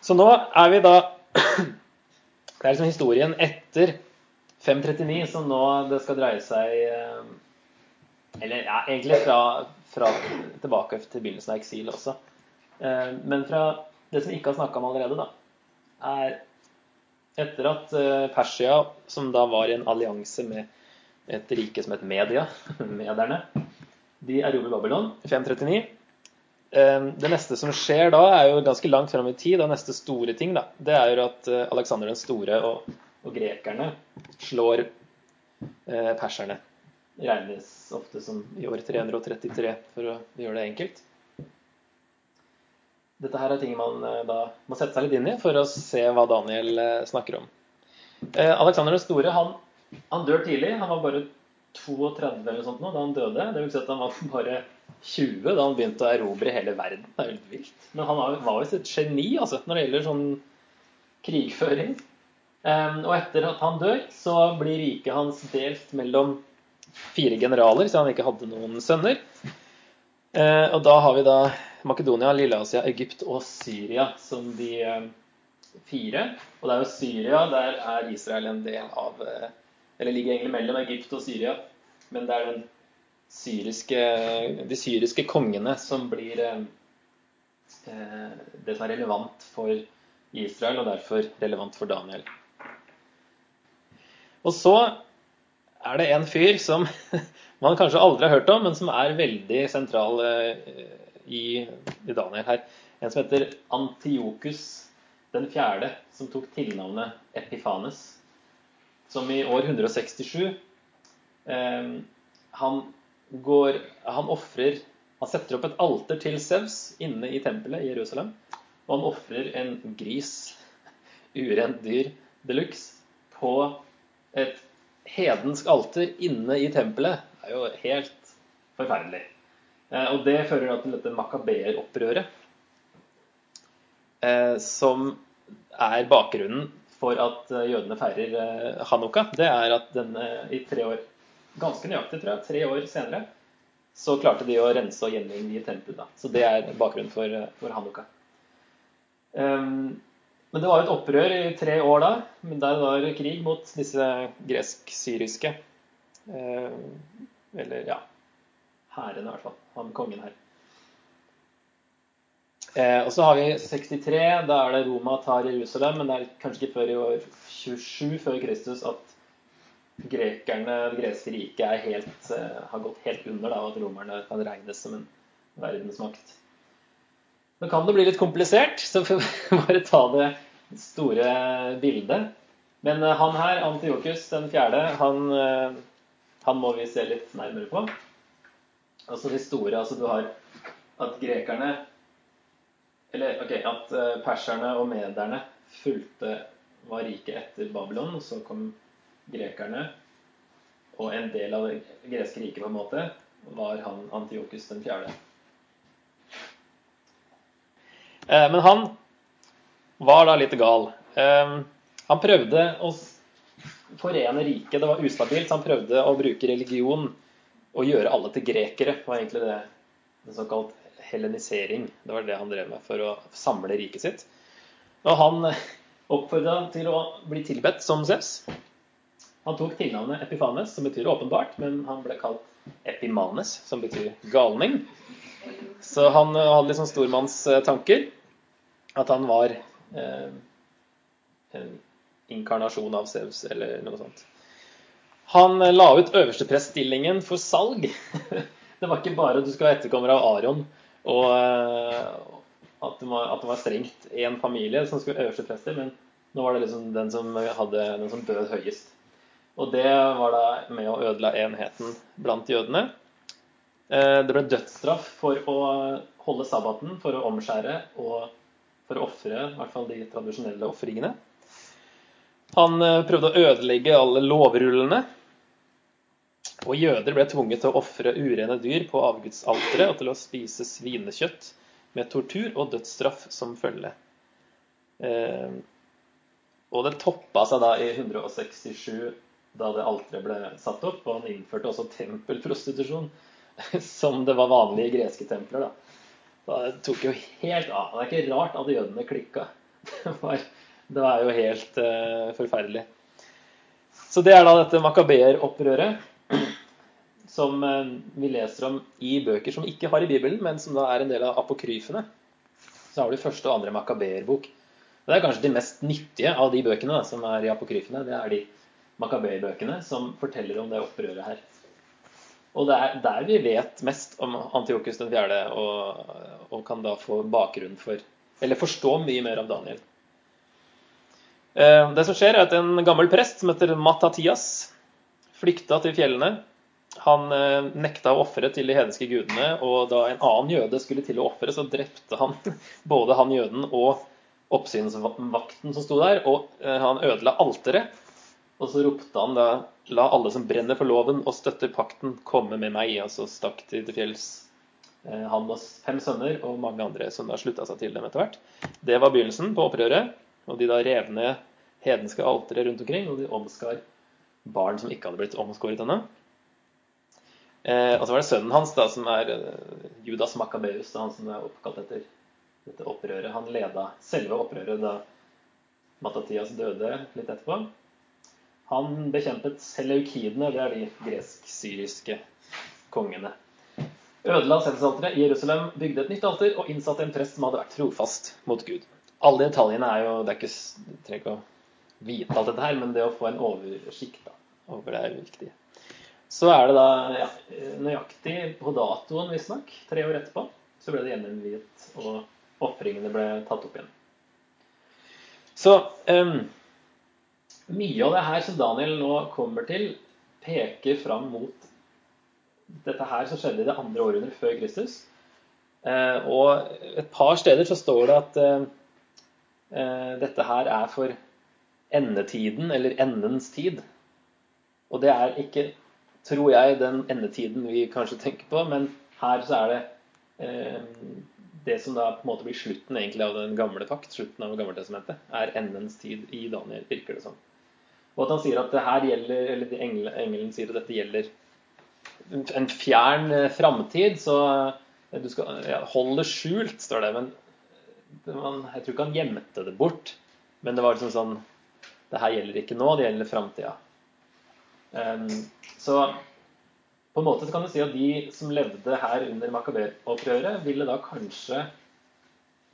Så nå er vi da Det er liksom historien etter 539 som nå det skal dreie seg eh, Eller ja, egentlig fra, fra tilbake til begynnelsen av eksilet også. Eh, men fra det som vi ikke har snakka om allerede, da, er etter at eh, Persia, som da var i en allianse med et rike som het Media, mederne, de erobrer Babylon i 539. Ehm, det neste som skjer da, er jo ganske langt fram i tid. Og neste store ting da, det er jo at eh, Aleksander den store og, og grekerne slår eh, perserne. Regnes ofte som i år 333, for å gjøre det enkelt. Dette her er ting man eh, da må sette seg litt inn i for å se hva Daniel eh, snakker om. Eh, Aleksander den store han, han dør tidlig. Han var bare 32 eller sånt nå, da han døde. Det vil si at han var bare 20 da han begynte å erobre hele verden. Det er helt vilt. Men han var visst et geni altså, når det gjelder sånn krigføring. Um, og etter at han dør, så blir riket hans delt mellom fire generaler, så han ikke hadde noen sønner. Uh, og da har vi da Makedonia, Lilleasia, Egypt og Syria som de uh, fire. Og det er jo Syria, der er Israel en del av uh, Eller ligger egentlig mellom Egypt og Syria. Men det er den syriske, de syriske kongene som blir eh, det som er relevant for Israel, og derfor relevant for Daniel. Og så er det en fyr som man kanskje aldri har hørt om, men som er veldig sentral eh, i Daniel her. En som heter Antiokus den fjerde, som tok tilnavnet Epifanes. Som i år 167 eh, Han går Han ofrer Han setter opp et alter til Sevs inne i tempelet i Jerusalem. Og han ofrer en gris, urent dyr de luxe, på et hedensk alter inne i tempelet. Det er jo helt forferdelig. Eh, og det fører da til dette makabeeropprøret, eh, som er bakgrunnen for at eh, jødene feirer hanukka. Det er at denne i tre år ganske nøyaktig, tror jeg, tre år senere, så klarte de å rense og gjeninnvie tempelet. Så det er bakgrunnen for, for Hanukka. Um, men det var et opprør i tre år da, men der var det krig mot disse gresk-syriske um, Eller ja hærene, i hvert fall. Han kongen her. Eh, og så har vi 63. Da er det Roma tar Jerusalem, men det er kanskje ikke før i år 27 før Kristus at grekerne, det greske riket helt, uh, har gått helt under, da, og at romerne kan regnes som en verdensmakt. Nå kan det bli litt komplisert, så får vi bare ta det store bildet. Men uh, han her, Antiokus den fjerde, han, uh, han, må vi se litt nærmere på. Altså de store Altså du har at grekerne Eller ok, at perserne og mederne fulgte var rike etter Babylon, og så kom grekerne og en del av det greske riket, på en måte, var han Antiokus den fjerde. Eh, men han var da litt gal. Eh, han prøvde å forene riket. Det var ustabilt, så han prøvde å bruke religion og gjøre alle til grekere. Det var egentlig det, det såkalt helenisering. Det var det han drev med for å samle riket sitt. Og han oppfordra til å bli tilbedt som Zeus. Han tok tilnavnet Epifanes, som betyr åpenbart, men han ble kalt Epimanes, som betyr galning. Så han eh, hadde sånn stormannstanker. At han var eh, en inkarnasjon av Zeus, eller noe sånt. Han eh, la ut øverstepreststillingen for salg. det var ikke bare at du skulle være etterkommer av Aron, og eh, at det, var, at det var strengt én familie som skulle øversteprester, men nå var det liksom den som, hadde, den som bød høyest. Og det var da med å ødela enheten blant jødene. Eh, det ble dødsstraff for å holde sabbaten, for å omskjære og for å ofre i hvert fall de tradisjonelle ofringene. Han eh, prøvde å ødelegge alle lovrullene. Og jøder ble tvunget til å ofre urene dyr på avgudsalteret og til å spise svinekjøtt med tortur og dødsstraff som følge. Eh, og det toppa seg da i 167 da det alteret ble satt opp. Og han innførte også tempelprostitusjon, som det var vanlig i greske templer. da. Det tok jo helt av. Det er ikke rart at jødene klikka. Det var, jo helt uh, forferdelig. Så det er da dette makabeeropprøret som uh, vi leser om i bøker som ikke har i Bibelen, men som da er en del av apokryfene. Så har du første og andre makabeerbok. Det er kanskje de mest nyttige av de bøkene da, som er i apokryfene. Det er de makabeerbøkene som forteller om det opprøret her. Og det er der vi vet mest om Antiokus 4., og, og kan da få bakgrunn for Eller forstå mye mer av Daniel. Eh, det som skjer, er at en gammel prest som heter Matatias, flykta til fjellene. Han eh, nekta å ofre til de hedenske gudene, og da en annen jøde skulle til å ofre, så drepte han både han jøden og oppsynsvakten som sto der, og eh, han ødela alteret. Og så ropte han da La alle som brenner for loven og støtter pakten, komme med meg. Og så stakk de til fjells, eh, han og fem sønner og mange andre som da slutta seg til dem etter hvert. Det var begynnelsen på opprøret. Og de da rev ned hedenske altere rundt omkring, og de omskar barn som ikke hadde blitt omskåret ennå. Eh, og så var det sønnen hans, da, som er eh, Judas Makabeus, han som er oppkalt etter dette opprøret. Han leda selve opprøret da Matatias døde litt etterpå. Han bekjempet seleukidene, det er de gresk-syriske kongene. Ødela sendelsalteret i Jerusalem, bygde et nytt alter og innsatte en prest som hadde vært trofast mot Gud. Alle detaljene er jo det er ikke, trenger ikke å vite alt dette her, men det å få en oversikt da, over det er viktig. Så er det da ja, nøyaktig på datoen, visstnok, tre år etterpå, så ble det gjeninnviet, og ofringene ble tatt opp igjen. Så um, mye av det her som Daniel nå kommer til, peker fram mot dette her som skjedde i det andre århundret før Kristus. Eh, og et par steder så står det at eh, eh, dette her er for endetiden, eller endens tid. Og det er ikke, tror jeg, den endetiden vi kanskje tenker på, men her så er det det som da på en måte blir slutten egentlig av den gamle pakt, slutten av Gammeltestamentet, er endens tid i Daniel, virker det som. Sånn. Og at han sier at det her gjelder, eller engelen, sier at dette gjelder en fjern eh, framtid. Så eh, du skal ja, holde det skjult, står det. Men man, jeg tror ikke han gjemte det bort. Men det var liksom sånn Det her gjelder ikke nå, det gjelder framtida. Um, så på en måte kan du si at de som levde her under Makaber-opprøret, ville da kanskje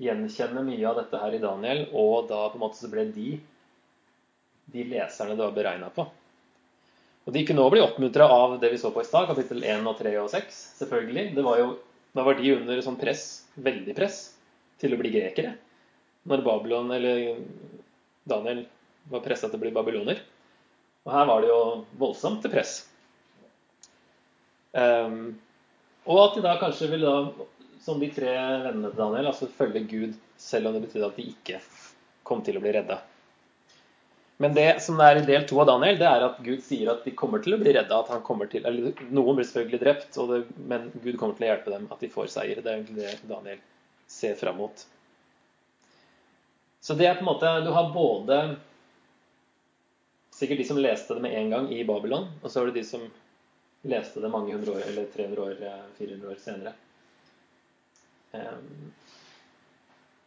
gjenkjenne mye av dette her i Daniel, og da på en måte så ble de de leserne det var beregna på. Og De kunne òg bli oppmuntra av det vi så på i stad, kapittel 1 og 3 og 6. Selvfølgelig. Var jo, da var de under sånn press, veldig press, til å bli grekere. Når Babylon, eller Daniel, var pressa til å bli babyloner. Og her var det jo voldsomt til press. Um, og at de da kanskje ville da, som de tre vennene til Daniel, altså følge Gud, selv om det betydde at de ikke kom til å bli redda. Men det som er i del to av Daniel, det er at Gud sier at de kommer til å bli redda. at han til, eller Noen blir selvfølgelig drept, det, men Gud kommer til å hjelpe dem, at de får seier. Det er egentlig det Daniel ser fram mot. Så det er på en måte Du har både sikkert de som leste det med en gang i Babylon, og så har du de som leste det mange hundre år, eller 300 år, 400 år senere. Um,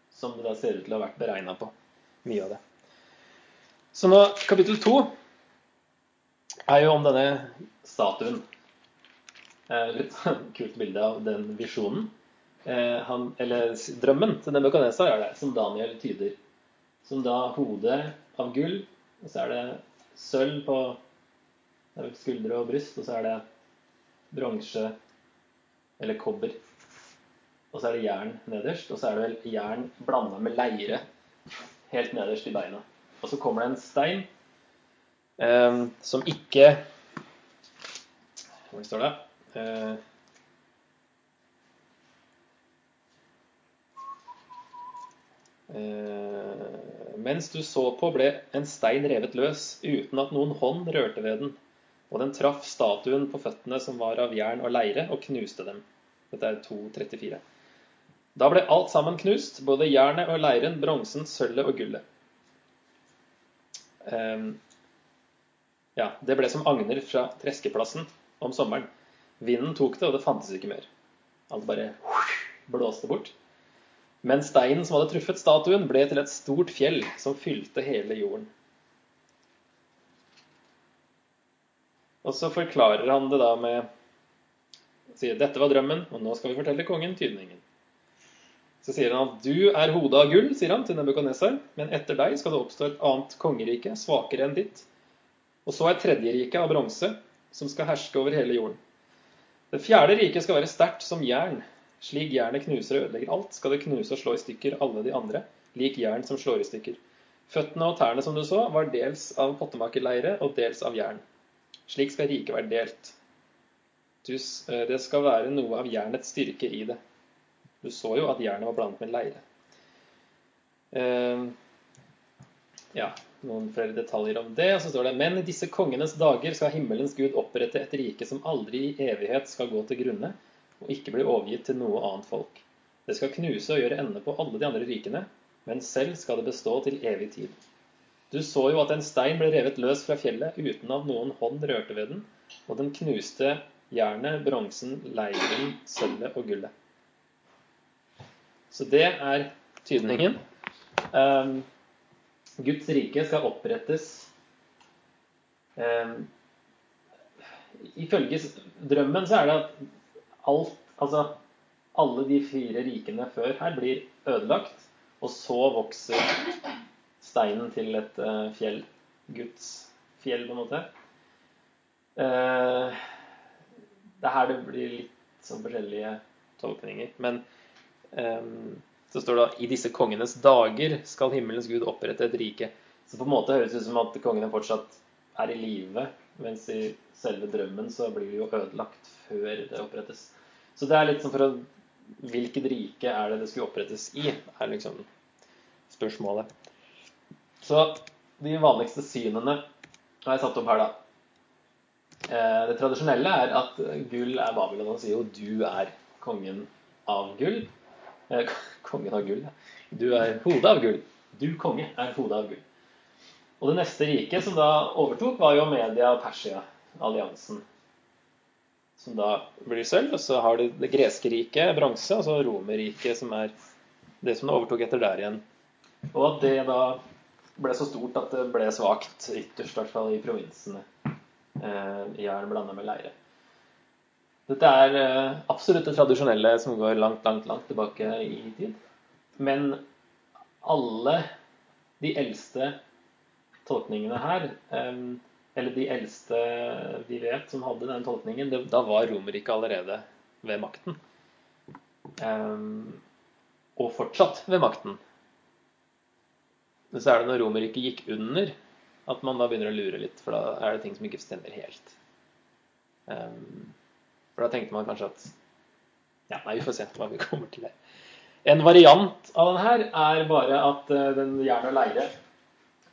som det da ser ut til å ha vært beregna på, mye av det. Så nå, kapittel to er jo om denne statuen. Eh, litt kult bilde av den visjonen. Eh, han, eller drømmen til Nebukadnesar gjør det, som Daniel tyder. Som da hodet av gull, og så er det sølv på skuldre og bryst, og så er det bronse eller kobber. Og så er det jern nederst, og så er det vel jern blanda med leire helt nederst i beina. Og så kommer det en stein eh, som ikke Hvor står det? Eh, eh, mens du så på, ble en stein revet løs uten at noen hånd rørte ved den. Og den traff statuen på føttene som var av jern og leire, og knuste dem. Dette er 2.34. Da ble alt sammen knust, både jernet og leiren, bronsen, sølvet og gullet. Ehm, ja, det ble som agner fra treskeplassen om sommeren. Vinden tok det, og det fantes ikke mer. Alt bare blåste bort. Men steinen som hadde truffet statuen, ble til et stort fjell som fylte hele jorden. Og så forklarer han det da med sier dette var drømmen, og nå skal vi fortelle kongen tydningen. Så sier han at du er hodet av gull, sier han til Nebukadnesar, men etter deg skal det oppstå et annet kongerike, svakere enn ditt. Og så et tredje rike av bronse, som skal herske over hele jorden. Det fjerde riket skal være sterkt som jern. Slik jernet knuser og ødelegger alt, skal det knuse og slå i stykker alle de andre, lik jern som slår i stykker. Føttene og tærne, som du så, var dels av pottemakerleire og dels av jern. Slik skal riket være delt. Eh, det skal være noe av jernets styrke i det. Du så jo at jernet var blandet med leire. Uh, ja, noen flere detaljer om det. Og så står det Men i disse kongenes dager skal himmelens Gud opprette et rike som aldri i evighet skal gå til grunne, og ikke bli overgitt til noe annet folk. Det skal knuse og gjøre ende på alle de andre rikene, men selv skal det bestå til evig tid. Du så jo at en stein ble revet løs fra fjellet uten at noen hånd rørte ved den, og den knuste jernet, bronsen, leiren, sølvet og gullet. Så det er tydningen. Um, Guds rike skal opprettes um, Ifølge drømmen så er det at alt, altså alle de fire rikene før her blir ødelagt, og så vokser steinen til et uh, fjell. Guds fjell, på en måte. Uh, det er her det blir litt sånn forskjellige tolkninger. Men så står det at i disse kongenes dager skal himmelens gud opprette et rike. Så på en måte høres det ut som at kongene fortsatt er i live, mens i selve drømmen så blir det jo ødelagt før det opprettes. Så det er litt sånn for å Hvilket rike er det det skulle opprettes i? er liksom spørsmålet. Så de vanligste synene har jeg satt opp her, da. Eh, det tradisjonelle er at gull er Babylon. Han sier jo 'du er kongen av gull'. Eh, kongen av gull. Du er hodet av gull. Du, konge, er hodet av gull. Og det neste riket som da overtok, var jo Media og Persia-alliansen. Som da blir sølv. Og så har du det greske riket, bronse, og så Romerriket, som er det som overtok etter der igjen. Og at det da ble så stort at det ble svakt, ytterst i hvert fall i provinsene eh, jern blanda med leire. Dette er eh, absolutt det tradisjonelle som går langt, langt, langt tilbake i tid. Men alle de eldste tolkningene her, eh, eller de eldste vi vet som hadde den tolkningen, da var Romerriket allerede ved makten. Eh, og fortsatt ved makten. Men så er det når Romerriket gikk under, at man da begynner å lure litt, for da er det ting som ikke stemmer helt. For da tenkte man kanskje at Ja, nei, vi får se hva vi kommer til her. En variant av den her er bare at uh, den jern og leire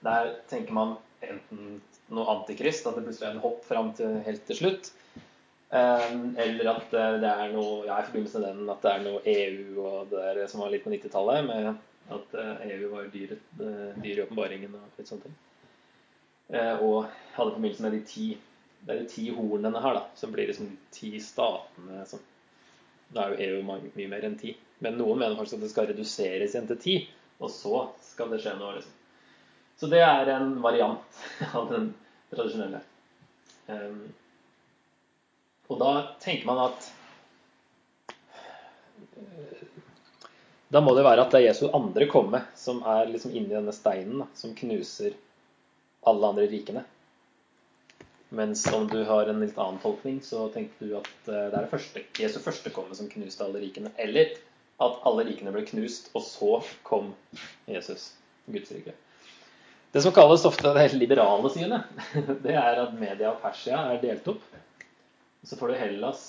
Der tenker man enten noe antikrist, at det plutselig er en hopp fram til helt til slutt. Um, eller at uh, det er noe ja, i forbindelse med den at det er noe EU og det der som var litt på 90-tallet, med at EU var dyr, dyr i åpenbaringen og litt sånne ting. Eh, og hadde forbindelse med de ti det er de ti hornene her, da, som blir liksom ti statene som Da er jo EU mye mer enn ti. Men noen mener faktisk at det skal reduseres igjen til ti, og så skal det skje noe, liksom. Så det er en variant av den tradisjonelle. Um, og da tenker man at Da må det være at det er Jesu andre komme som er liksom inni denne steinen, da, som knuser alle andre rikene. Mens om du har en litt annen tolkning, så tenker du at eh, det er det første, Jesu første komme som knuste alle rikene. Eller at alle rikene ble knust, og så kom Jesus, Guds rike. Det som kalles ofte det helt liberale synet, det er at Media og Persia er delt opp. Så får du Hellas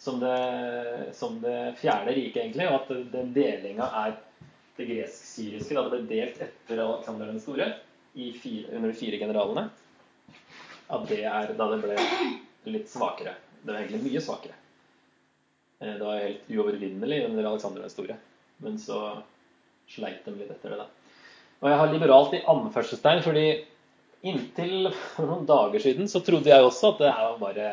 som det, som det fjerde riket, egentlig, og at den delinga er det gresk-syriske. Det ble delt etter Alexander den store fire, under de fire generalene, at det er da det ble litt svakere. Det var egentlig mye svakere. Eh, det var helt uovervinnelig under Alexander den store. Men så sleit de litt etter det, da. Og jeg har liberalt i anførselstegn, fordi inntil for noen dager siden så trodde jeg også at det her var bare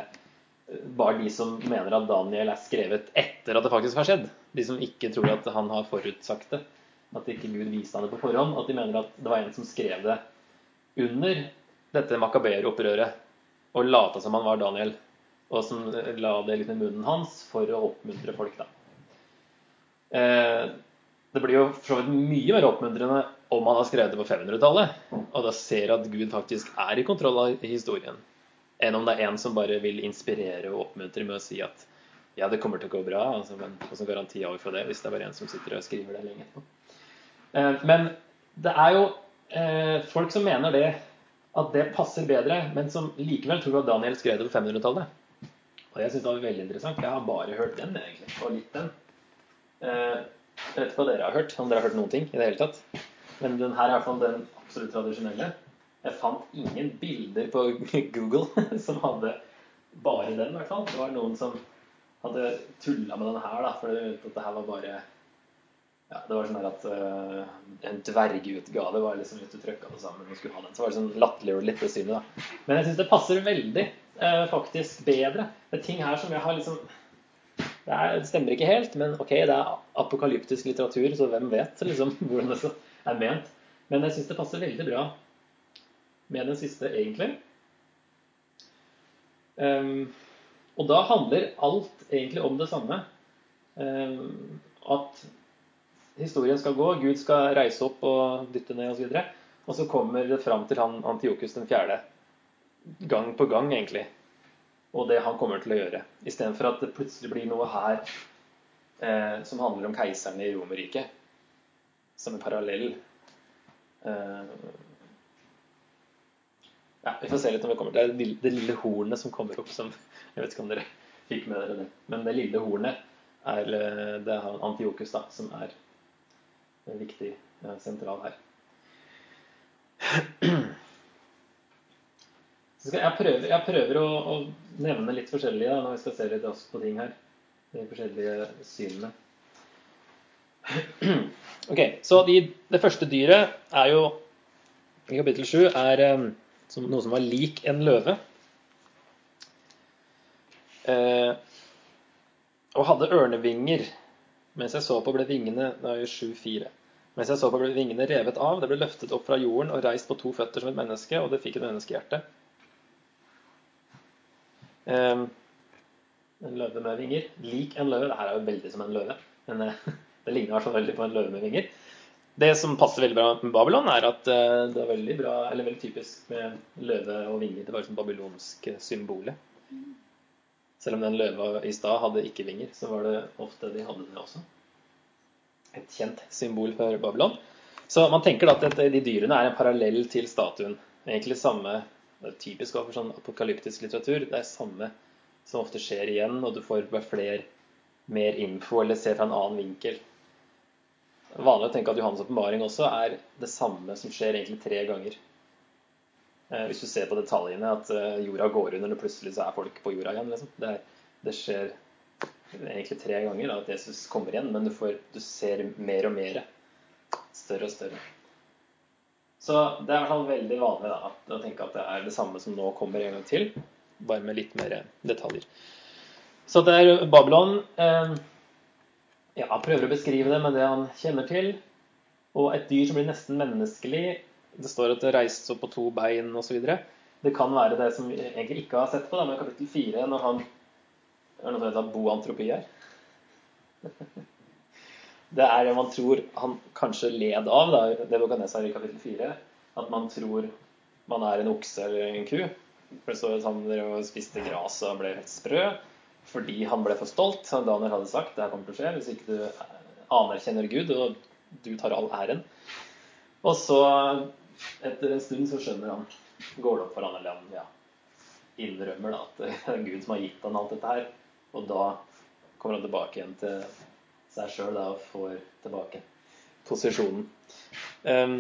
bare de som mener at Daniel er skrevet etter at det faktisk har skjedd. De som ikke tror at han har forutsagt det. At ikke Gud viste han det på forhånd. At de mener at det var en som skrev det under dette makabeeropprøret og lata som han var Daniel. Og som la det litt i munnen hans for å oppmuntre folk, da. Eh, det blir jo for så vidt mye mer oppmuntrende om han har skrevet det på 500-tallet, og da ser at Gud faktisk er i kontroll av historien enn om det er en som bare vil inspirere og oppmuntre med å si at ja, det kommer til å gå bra, altså, men hvilken garanti har vi for det hvis det er bare en som sitter og skriver det lenge etterpå? Eh, men det er jo eh, folk som mener det, at det passer bedre, men som likevel tror at Daniel skrev det på 500-tallet. Og jeg syns det var veldig interessant. Jeg har bare hørt den, egentlig, og litt den. Eh, jeg vet ikke hva dere har hørt, om dere har hørt noen ting i det hele tatt. Men den her er iallfall den absolutt tradisjonelle. Jeg fant ingen bilder på Google som hadde bare den, i hvert fall. Det var noen som hadde tulla med den her, da, for det her var bare ja, Det var sånn at uh, en dvergutgave var liksom litt du trykka det sammen og skulle ha den. Så var det sånn latterliggjorde litt det synet, da. Men jeg syns det passer veldig, uh, faktisk bedre. Det er ting her som jeg har liksom det, er, det, stemmer ikke helt, men ok, det er apokalyptisk litteratur, så hvem vet liksom hvordan det er ment. Men jeg syns det passer veldig bra med den siste, egentlig. Um, og da handler alt egentlig om det samme. Um, at historien skal gå, Gud skal reise opp og dytte ned osv. Og, så og så kommer det fram til han Antiokus den fjerde. Gang på gang, egentlig. Og det han kommer til å gjøre. Istedenfor at det plutselig blir noe her eh, som handler om keiserne i Romerriket. Som en parallell. Eh, ja, Vi får se litt når vi kommer til det, det lille hornet som kommer opp som Jeg vet ikke om dere fikk med dere det. Men det lille hornet er eh, det er Antiokus, da, som er viktig sentral her. jeg prøver, jeg prøver å, å, nevne litt forskjellige da, når vi skal se litt raskt på ting her. De forskjellige synene. Ok, så de, Det første dyret er jo i kapittel 7 er um, som noe som var lik en løve. Eh, og hadde ørnevinger. Mens jeg så på, ble vingene det er jo 7-4. Mens jeg så på, ble vingene revet av. Det ble løftet opp fra jorden og reist på to føtter som et menneske, og det fikk et menneskehjerte. Um, en løve med vinger. Lik en løve. Dette er jo veldig som en løve, men eh, det ligner fall veldig på en løve med vinger. Det som passer veldig bra med Babylon, er at eh, det er veldig bra, veldig typisk med løve og vinger. Det var liksom babylonsk symbolet. Selv om den løva i stad hadde ikke vinger, så var det ofte de hadde det også. Et kjent symbol for Babylon. Så man tenker da at de dyrene er en parallell til statuen. Egentlig samme Det er typisk for sånn apokalyptisk litteratur. Det er samme som ofte skjer igjen, og du får bare flere mer info eller ser fra en annen vinkel vanlig å tenke at Johannes' åpenbaring også er det samme som skjer egentlig tre ganger. Eh, hvis du ser på detaljene, at eh, jorda går under, og plutselig så er folk på jorda igjen. Liksom. Det, det, skjer egentlig tre ganger da, at Jesus kommer igjen, men du, får, du, ser mer og mer. Større og større. Så det er i hvert fall veldig vanlig da, å tenke at det er det samme som nå kommer en gang til, bare med litt mer detaljer. Så det er Babylon. Eh, ja, prøver å beskrive det med det han kjenner til. Og et dyr som blir nesten menneskelig. Det står at det reiste opp på to bein osv. Det kan være det som vi egentlig ikke har sett på, da, med kapittel fire, når han Er det noe som heter boantropi her? Det er det man tror han kanskje led av, da, det Bokanesar i kapittel 4. At man tror man er en okse eller en ku. For det står at han spiste gras og ble helt sprø fordi han ble for stolt. Daniel hadde sagt, det her kommer til å skje hvis ikke du anerkjenner Gud, og du tar all æren. Og så, etter en stund, så skjønner han Går det opp for han, eller han ja, innrømmer da, at det er Gud som har gitt han alt dette her. Og da kommer han tilbake igjen til seg sjøl og får tilbake posisjonen. Um,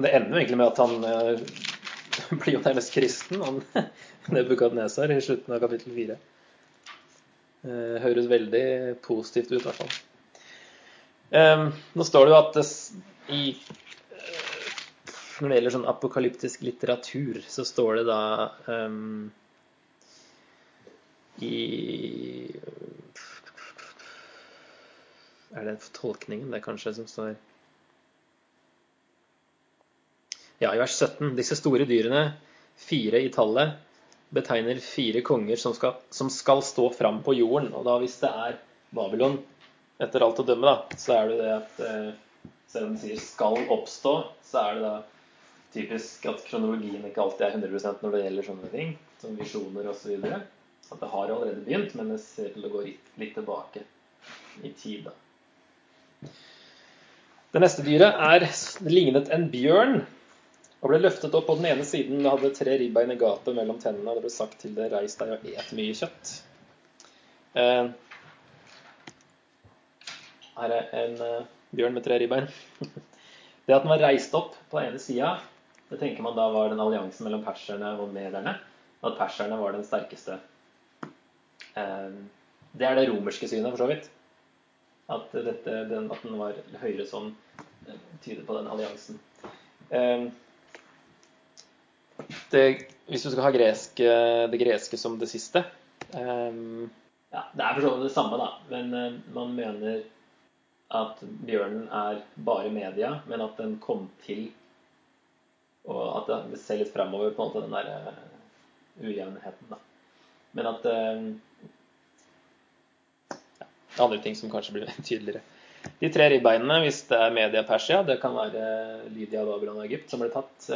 det ender jo egentlig med at han uh, blir jo nærmest kristen, han Nebukadnesar, i slutten av kapittel fire. Uh, høres veldig positivt ut, i hvert fall. Um, nå står det jo at det, i uh, Når det gjelder sånn apokalyptisk litteratur, så står det da um, i Er det tolkningen, det kanskje, som står Ja, i vers 17. Disse store dyrene, fire i tallet, betegner fire konger som skal, som skal stå fram på jorden. Og da hvis det er Babylon, etter alt å dømme, da, så er det det at eh, selv om den sier 'skal oppstå', så er det da typisk at kronologien ikke alltid er 100% når det gjelder sånne ting, som visjoner osv. At det har allerede begynt, men det ser til å gå litt tilbake i tid. da. Det neste dyret er, det lignet en bjørn og ble løftet opp på den ene siden. Det hadde tre ribbein i gapet mellom tennene, og det ble sagt til det reis deg og et mye kjøtt. Eh, her er en eh, bjørn med tre ribbein. det at den var reist opp på den ene sida, det tenker man da var den alliansen mellom perserne og mederne. At perserne var den sterkeste. Eh, det er det romerske synet, for så vidt. At, dette, den, at den var høyere sånn, tyder på den alliansen. Eh, det, hvis du skal ha greske, det greske som det siste um, ja, Det er for så vidt det samme, da. Men uh, man mener at bjørnen er bare media, men at den kom til Og at det ser litt fremover på en måte den der uh, ujevnheten, da. Men at uh, ja, Andre ting som kanskje blir tydeligere. De tre ribbeinene, hvis det er media Persia, det kan være Lydia, Babylon og Egypt, som ble tatt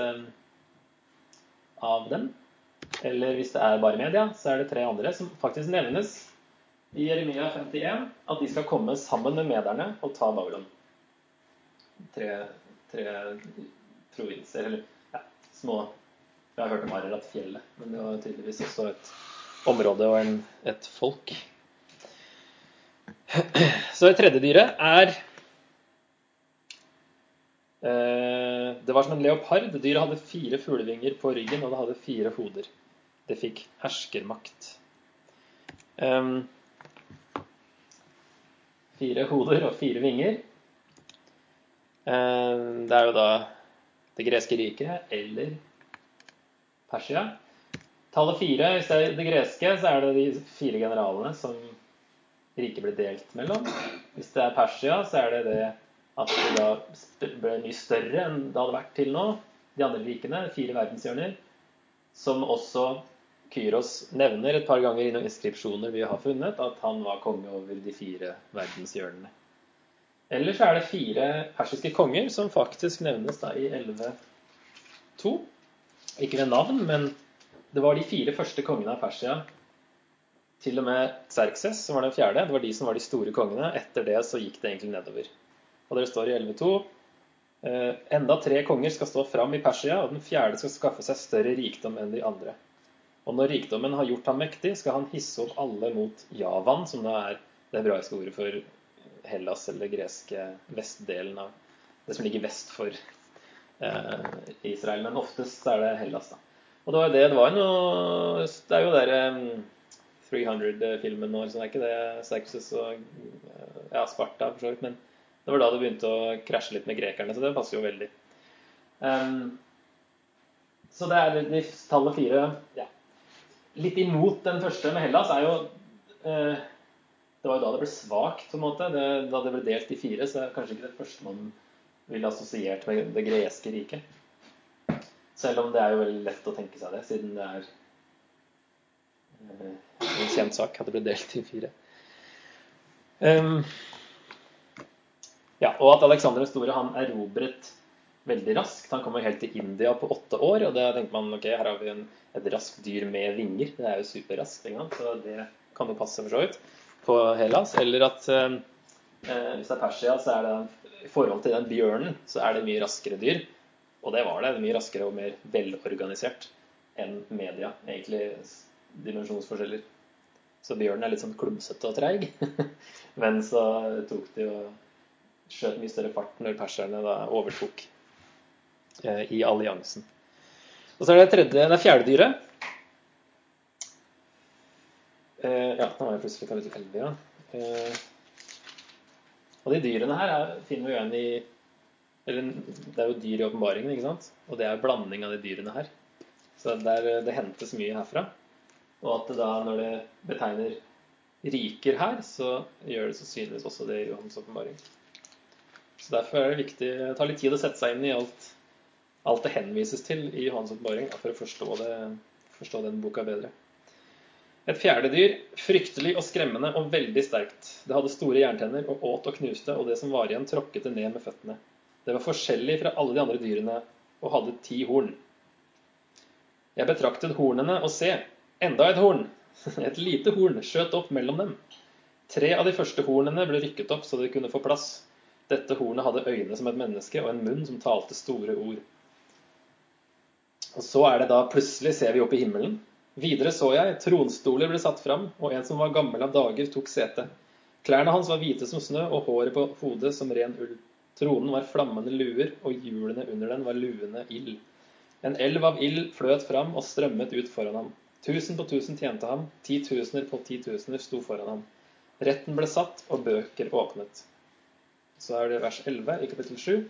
av dem. Eller hvis det er bare media, så er det tre andre som faktisk nevnes i Jeremia 51 at de skal komme sammen med mederne og ta Babylon. Tre, tre provinser, eller ja, små Jeg har hørt om Ararat-fjellet, men det var tydeligvis også et område og en, et folk. Så det tredje dyret er Eh, det var som en leopard. Dyret hadde fire fuglevinger på ryggen, og det hadde fire hoder. Det fikk herskermakt. Fire hoder og fire vinger. Det er jo da det greske riket eller Persia. Tallet fire, hvis det er det greske, så er det de fire generalene som riket ble delt mellom. Hvis det er Persia, så er det det at det da ble mye større enn det hadde vært til nå. De andre rikene, fire verdenshjørner, som også Kyros nevner et par ganger i noen inskripsjoner vi har funnet, at han var konge over de fire verdenshjørnene. Ellers er det fire persiske konger som faktisk nevnes da i 11.2. Ikke ved navn, men det var de fire første kongene av Persia. Til og med Xerxes, som var den fjerde. Det var de som var de store kongene. Etter det så gikk det egentlig nedover. Og det står i 11.2 eh, enda tre konger skal stå fram i Persia, og den fjerde skal skaffe seg større rikdom enn de andre. Og når rikdommen har gjort ham mektig, skal han hisse opp alle mot Javan, som da er det hebraiske ordet for Hellas, eller greske vestdelen av det som ligger vest for eh, Israel. Men oftest er det Hellas, da. Og det var jo det det var noe Det er jo der um, 300-filmen nå, liksom. Det er ikke det Sexus og ja, Sparta, for så vidt. men det var da det begynte å krasje litt med grekerne, så det passer jo veldig. Um, så det er de tallet fire ja. Litt imot den første med Hellas er jo uh, Det var jo da det ble svakt, på en måte. Det, da det ble delt i fire, så er kanskje ikke det første man ville assosiert med det greske riket. Selv om det er jo veldig lett å tenke seg det, siden det er uh, en kjent sak at det ble delt i fire. Um, ja, og at Alexander den store han erobret veldig raskt. Han kommer helt til India på åtte år, og da tenker man ok, her har vi en, et raskt dyr med vinger. Det er jo superraskt, så det kan jo passe for så vidt på Hellas. Eller at eh, eh, hvis det er Persia, så er det i forhold til den bjørnen, så er det mye raskere dyr. Og det var det. Mye raskere og mer velorganisert enn media. Egentlig dimensjonsforskjeller. Så bjørnen er litt sånn klumsete og treig. Men så tok de jo skjøt mye større fart når perserne da overtok eh, i alliansen. Og så er det tredje, det fjerde dyret. Eh, ja, nå var jeg plutselig kapittel 11, ja. Eh, og de dyrene her er, finner vi igjen i eller Det er jo dyr i åpenbaringen, ikke sant? Og det er blanding av de dyrene her. Så der, det hentes mye herfra. Og at det da, når det betegner riker her, så gjør det sannsynligvis også det i Johans åpenbaring. Så Derfor er det viktig å ta litt tid å sette seg inn i alt, alt det henvises til i Johans åpenbaring for å forstå, det, forstå den boka bedre. Et fjerde dyr, fryktelig og skremmende og veldig sterkt. Det hadde store jerntenner og åt og knuste, og det som var igjen, tråkket det ned med føttene. Det var forskjellig fra alle de andre dyrene og hadde ti horn. Jeg betraktet hornene og se, enda et horn, et lite horn, skjøt opp mellom dem. Tre av de første hornene ble rykket opp så de kunne få plass. Dette hornet hadde øyne som et menneske og en munn som talte store ord. Og Så er det da plutselig ser vi opp i himmelen. Videre så jeg tronstoler ble satt fram, og en som var gammel av dager, tok sete. Klærne hans var hvite som snø, og håret på hodet som ren ull. Tronen var flammende luer, og hjulene under den var luende ild. En elv av ild fløt fram og strømmet ut foran ham. Tusen på tusen tjente ham, titusener på titusener sto foran ham. Retten ble satt, og bøker åpnet. Så er det vers 11 i kapittel 7.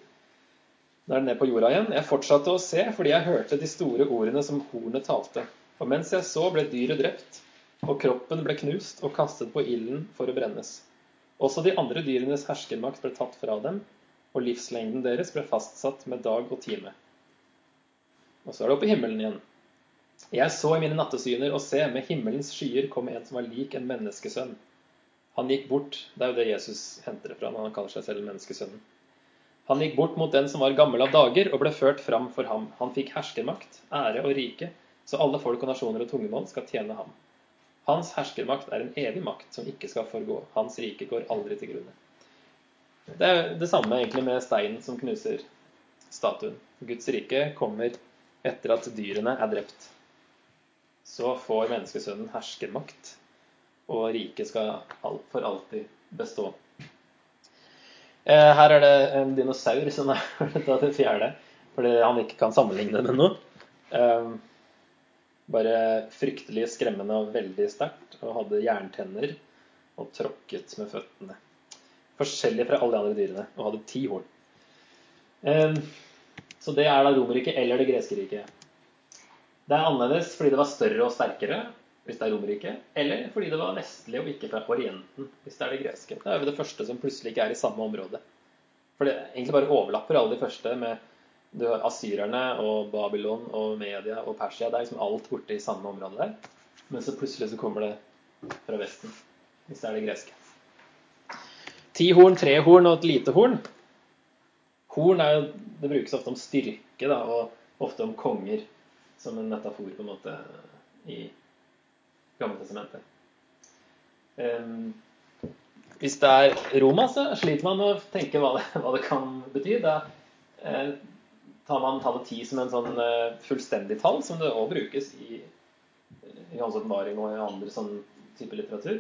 Da er det ned på jorda igjen. Jeg fortsatte å se fordi jeg hørte de store ordene som hornet talte. Og mens jeg så, ble dyret drept, og kroppen ble knust og kastet på ilden for å brennes. Også de andre dyrenes herskermakt ble tatt fra dem, og livslengden deres ble fastsatt med dag og time. Og så er det oppe i himmelen igjen. Jeg så i mine nattesyner, og se, med himmelens skyer kom en som var lik en menneskesønn. Han gikk bort Det er jo det Jesus henter det fra når han kaller seg selv menneskesønnen. Han gikk bort mot den som var gammel av dager, og ble ført fram for ham. Han fikk herskermakt, ære og rike, så alle folk og nasjoner og tungemål skal tjene ham. Hans herskermakt er en evig makt som ikke skal forgå. Hans rike går aldri til grunne. Det er det samme egentlig med steinen som knuser statuen. Guds rike kommer etter at dyrene er drept. Så får menneskesønnen herskermakt, og riket skal for alltid bestå. Eh, her er det en dinosaur som er det fjerde, fordi han ikke kan sammenligne det med noe. Eh, bare fryktelig skremmende og veldig sterkt, og hadde jerntenner og tråkket med føttene. Forskjellig fra alle de andre dyrene, og hadde ti horn. Eh, så det er da Romerriket eller det greske riket. Det er annerledes fordi det var større og sterkere, hvis det er Romerriket, eller fordi det var vestlig og ikke fra Orienten, hvis det er det greske. Det er jo det første som plutselig ikke er i samme område. For det egentlig bare overlapper alle de første med asyrerne og Babylon og Media og Persia. Det er liksom alt borte i samme område der. Men så plutselig så kommer det fra Vesten, hvis det er det greske. Ti horn, tre horn og et lite horn. Horn er jo, det brukes ofte om styrke, da, og ofte om konger, som en metafor på en måte i Gammeltestamentet. Um, hvis det er Roma, så sliter man med å tenke hva det, hva det kan bety. Da eh, tar man tallet ti som en sånn eh, fullstendig tall, som det òg brukes i, Johans Hans åpenbaring og i andre sånn type litteratur.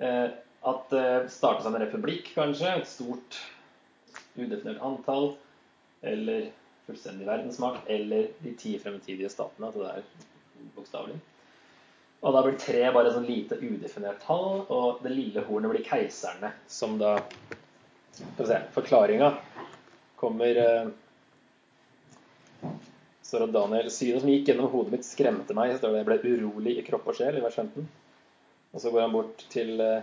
Eh, at det eh, starter som en republikk, kanskje. Et stort udefinert antall, eller fullstendig verdensmakt, eller de ti fremtidige statene. At det er bokstavelig. Og da blir tre bare sånn lite udefinert tall, og det lille hornet blir keiserne, som da Skal vi se Forklaringa kommer eh, står at Daniel Synet som gikk gjennom hodet mitt, skremte meg. står det, Jeg ble urolig i kropp og sjel, i vers 15. Og så går han bort til eh,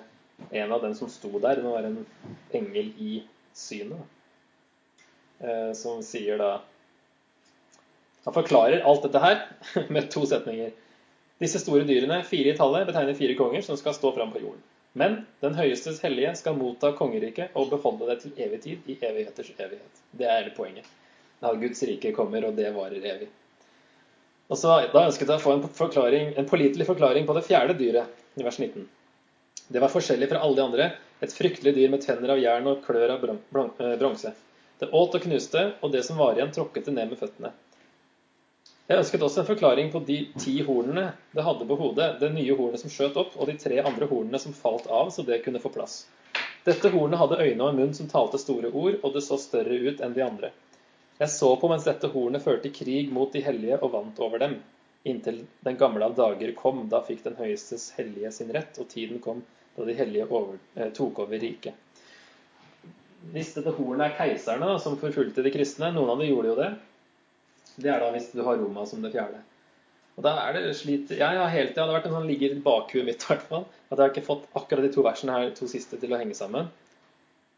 en av dem som sto der. Det var en engel i synet. Eh, som sier da Han forklarer alt dette her med to setninger. Disse store dyrene, fire i tallet, betegner fire konger som skal stå fram på jorden. Men den høyestes hellige skal motta kongeriket og beholde det til evig tid, i evigheters evighet. Det er hele poenget. Da Guds rike kommer, og det varer evig. Og så, Da ønsket jeg å få en, en pålitelig forklaring på det fjerde dyret, i vers 19. Det var forskjellig fra alle de andre, et fryktelig dyr med tenner av jern og klør av eh, bronse. Det åt og knuste, og det som var igjen, tråkket det ned med føttene. Jeg ønsket også en forklaring på de ti hornene det hadde på hodet, det nye hornet som skjøt opp, og de tre andre hornene som falt av, så det kunne få plass. Dette hornet hadde øyne og en munn som talte store ord, og det så større ut enn de andre. Jeg så på mens dette hornet førte krig mot de hellige og vant over dem, inntil den gamle av dager kom. Da fikk den høyestes hellige sin rett, og tiden kom da de hellige over, eh, tok over riket hvis dette hornet er keiserne da, som forfulgte de kristne, noen av dem gjorde jo det, det er da hvis du har Roma som det fjerde. Og da er det slit Jeg har hele tida det har vært en sånn ligger i bakhuet mitt i hvert fall, at jeg har ikke fått akkurat de to versene her, to siste, til å henge sammen.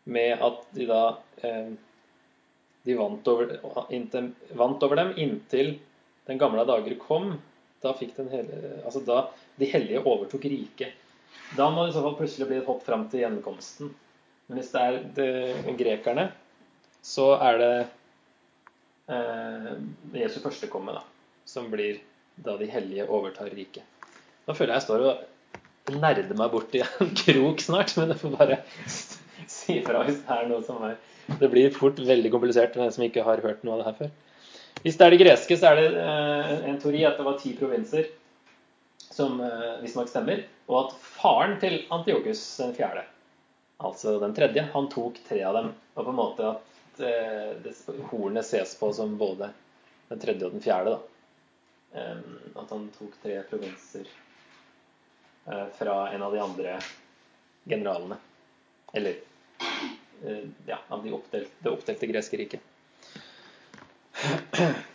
Med at de da eh, De vant over, inntil, vant over dem inntil den gamle dager kom. Da fikk den hele Altså da de hellige overtok riket. Da må det i så fall plutselig bli et hopp fram til gjenkomsten. Men hvis det er det, grekerne, så er det eh, Jesu førstekomme, da, som blir da de hellige overtar riket. Nå føler jeg jeg står og nerder meg bort i en krok snart, men jeg får bare si fra hvis det er noe som er Det blir fort veldig komplisert for den som ikke har hørt noe av det her før. Hvis det er det greske, så er det eh, en teori at det var ti provinser som eh, visstnok stemmer, og at faren til Antiokus den fjerde, altså den tredje, han tok tre av dem. Og på en måte at eh, hornet ses på som både den tredje og den fjerde. da. At han tok tre provinser fra en av de andre generalene. Eller ja, av de oppdelt, det oppdelte greske riket.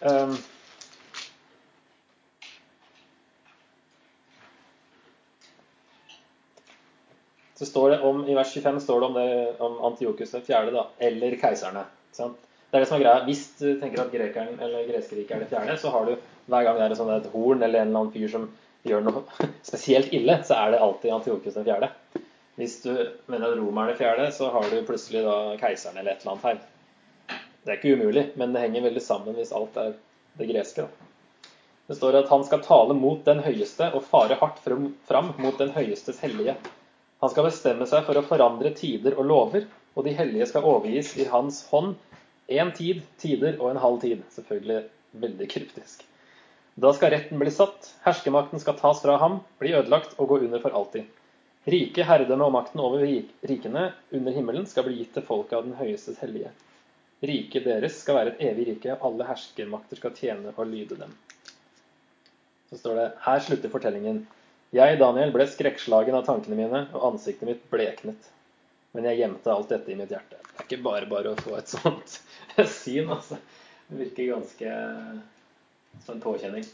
Um, så står det om, I vers 25 står det om, det, om Antiokus den fjerde, da, eller keiserne. Det er det som er greia. Hvis du tenker at grekeren eller greskeriket er det fjerde, så har du hver gang det er et horn eller en eller annen fyr som gjør noe spesielt ille, så er det alltid Antiokus den fjerde. Hvis du mener at Roma er det fjerde, så har du plutselig da keiseren eller et eller annet her. Det er ikke umulig, men det henger veldig sammen hvis alt er det greske. Da. Det står at han skal tale mot den høyeste og fare hardt fram mot den høyestes hellige. Han skal bestemme seg for å forandre tider og lover, og de hellige skal overgis i hans hånd én tid, tider og en halv tid. Selvfølgelig veldig kryptisk. Da skal retten bli satt, herskemakten skal tas fra ham, bli ødelagt og gå under for alltid. Rike, herredømme og makten over rikene under himmelen skal bli gitt til folket av den høyestes hellige. Riket deres skal være et evig rike, og alle herskermakter skal tjene og lyde dem. Så står det her slutter fortellingen. Jeg, Daniel, ble skrekkslagen av tankene mine, og ansiktet mitt bleknet. Men jeg gjemte alt dette i mitt hjerte. Det er ikke bare bare å få et sånt syn, altså. Det virker ganske som en påkjenning.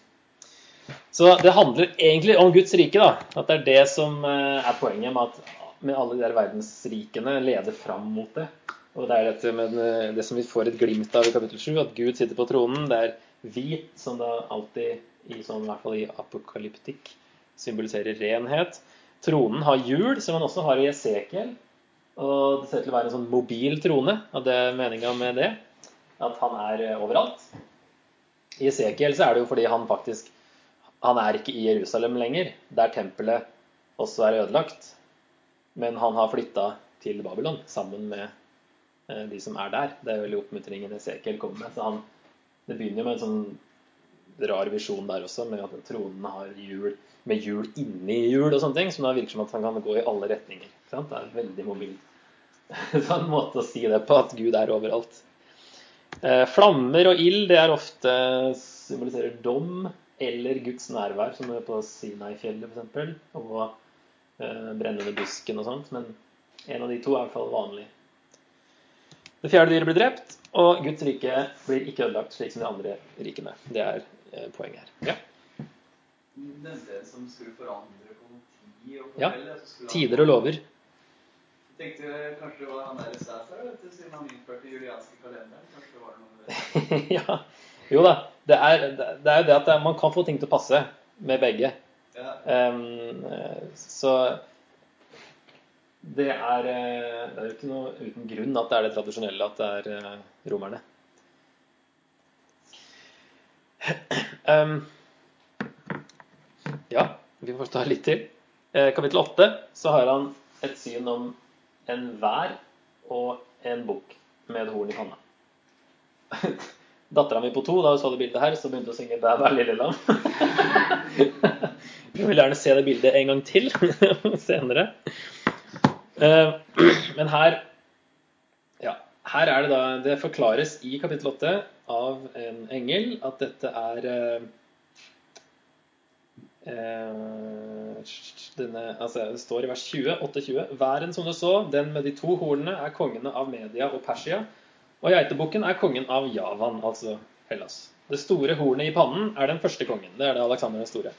Så det handler egentlig om Guds rike, da. At det er det som eh, er poenget med at med alle de der verdensrikene leder fram mot det. Og det er dette med det som vi får et glimt av i kapittel 7, at Gud sitter på tronen. Det er hvit, som da alltid, i sånn, i hvert fall i apokalyptikk, symboliserer renhet. Tronen har hjul, som man også har i Esekiel. Og det ser ut til å være en sånn mobil trone. Og det er meninga med det. At han er eh, overalt. I Esekiel så er det jo fordi han faktisk Han er ikke i Jerusalem lenger, der tempelet også er ødelagt. Men han har flytta til Babylon sammen med eh, de som er der. Det er veldig oppmuntringen Esekiel kommer med. Så han, det begynner jo med en sånn rar visjon der også, med at tronen har hjul med hjul inni hjul og sånne ting, som da virker som at han kan gå i alle retninger. Det er veldig mobil. Så en måte å si det på, at Gud er overalt. Eh, flammer og ild det er ofte symboliserer dom eller Guds nærvær, som er på Sinai-fjellet f.eks. Og eh, brennende busken og sånt. Men en av de to er i hvert fall vanlig. Det fjerde dyret blir drept, og Guds rike blir ikke ødelagt slik som de andre rikene. Det er eh, poenget her. Ja nevnte som skulle forandre på tid og Ja. Tider og lover. Jeg tenkte kanskje det var han der Cæsar, siden han innførte julianske kalenderen. Kanskje det var noe med det. ja. Jo da. Det er, det er jo det at man kan få ting til å passe med begge. Ja. Um, så det er, eh, det er jo ikke noe uten grunn at det er det tradisjonelle at det er eh, romerne. Um, ja, vi får ta litt til. Eh, kapittel 8 så har han et syn om en vær og en bukk med horn i panna. Dattera mi på to, da hun så det bildet her, så begynte hun å synge 'Bæ, bæ, lille lam'. Hun vil gjerne se det bildet en gang til senere. Eh, men her ja, her er det da Det forklares i kapittel 8 av en engel at dette er Eh, denne, altså Det står i vers 20, 8-20 Væren som du så, den med de to hornene, er kongene av Media og Persia. Og geitebukken er kongen av Javan, altså Hellas. Det store hornet i pannen er den første kongen. Det er det Alexander den store.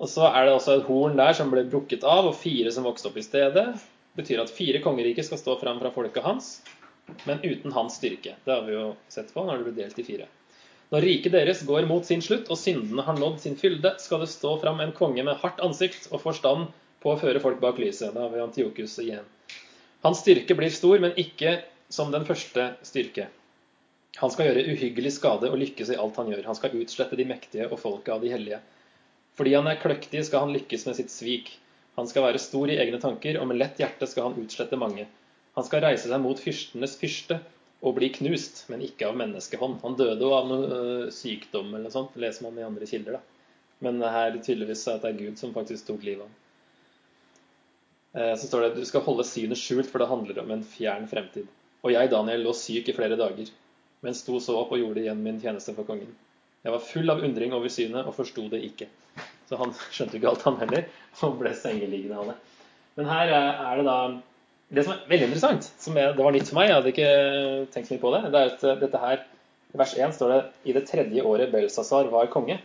Og så er det også et horn der som ble brukket av, og fire som vokste opp i stedet. Det betyr at fire kongeriker skal stå fram fra folket hans, men uten hans styrke. Det har vi jo sett på når det ble delt i fire. Når riket deres går mot sin slutt, og syndene har nådd sin fylde, skal det stå fram en konge med hardt ansikt og forstand på å føre folk bak lyset. Da har vi Antiokus igjen. Hans styrke blir stor, men ikke som den første styrke. Han skal gjøre uhyggelig skade og lykkes i alt han gjør. Han skal utslette de mektige og folket av de hellige. Fordi han er kløktig, skal han lykkes med sitt svik. Han skal være stor i egne tanker, og med lett hjerte skal han utslette mange. Han skal reise seg mot fyrstenes fyrste og bli knust, men ikke av menneskehånd. Han døde jo av noe øh, sykdom eller noe sånt, leser man i andre kilder. da. Men her er det tydeligvis at det er Gud som faktisk tok livet av ham. Eh, så står det du skal holde synet skjult, for det handler om en fjern fremtid. Og jeg, Daniel, lå syk i flere dager men sto så opp og gjorde igjen min tjeneste for kongen. Jeg var full av undring over synet og forsto det ikke. Så han skjønte ikke alt, han heller, og ble sengeliggende av det. Men her er det da Det som er veldig interessant, som er, det var nytt for meg, jeg hadde ikke tenkt så mye på det, det er at dette her I vers 1 står det i det tredje året Belsazar var konge.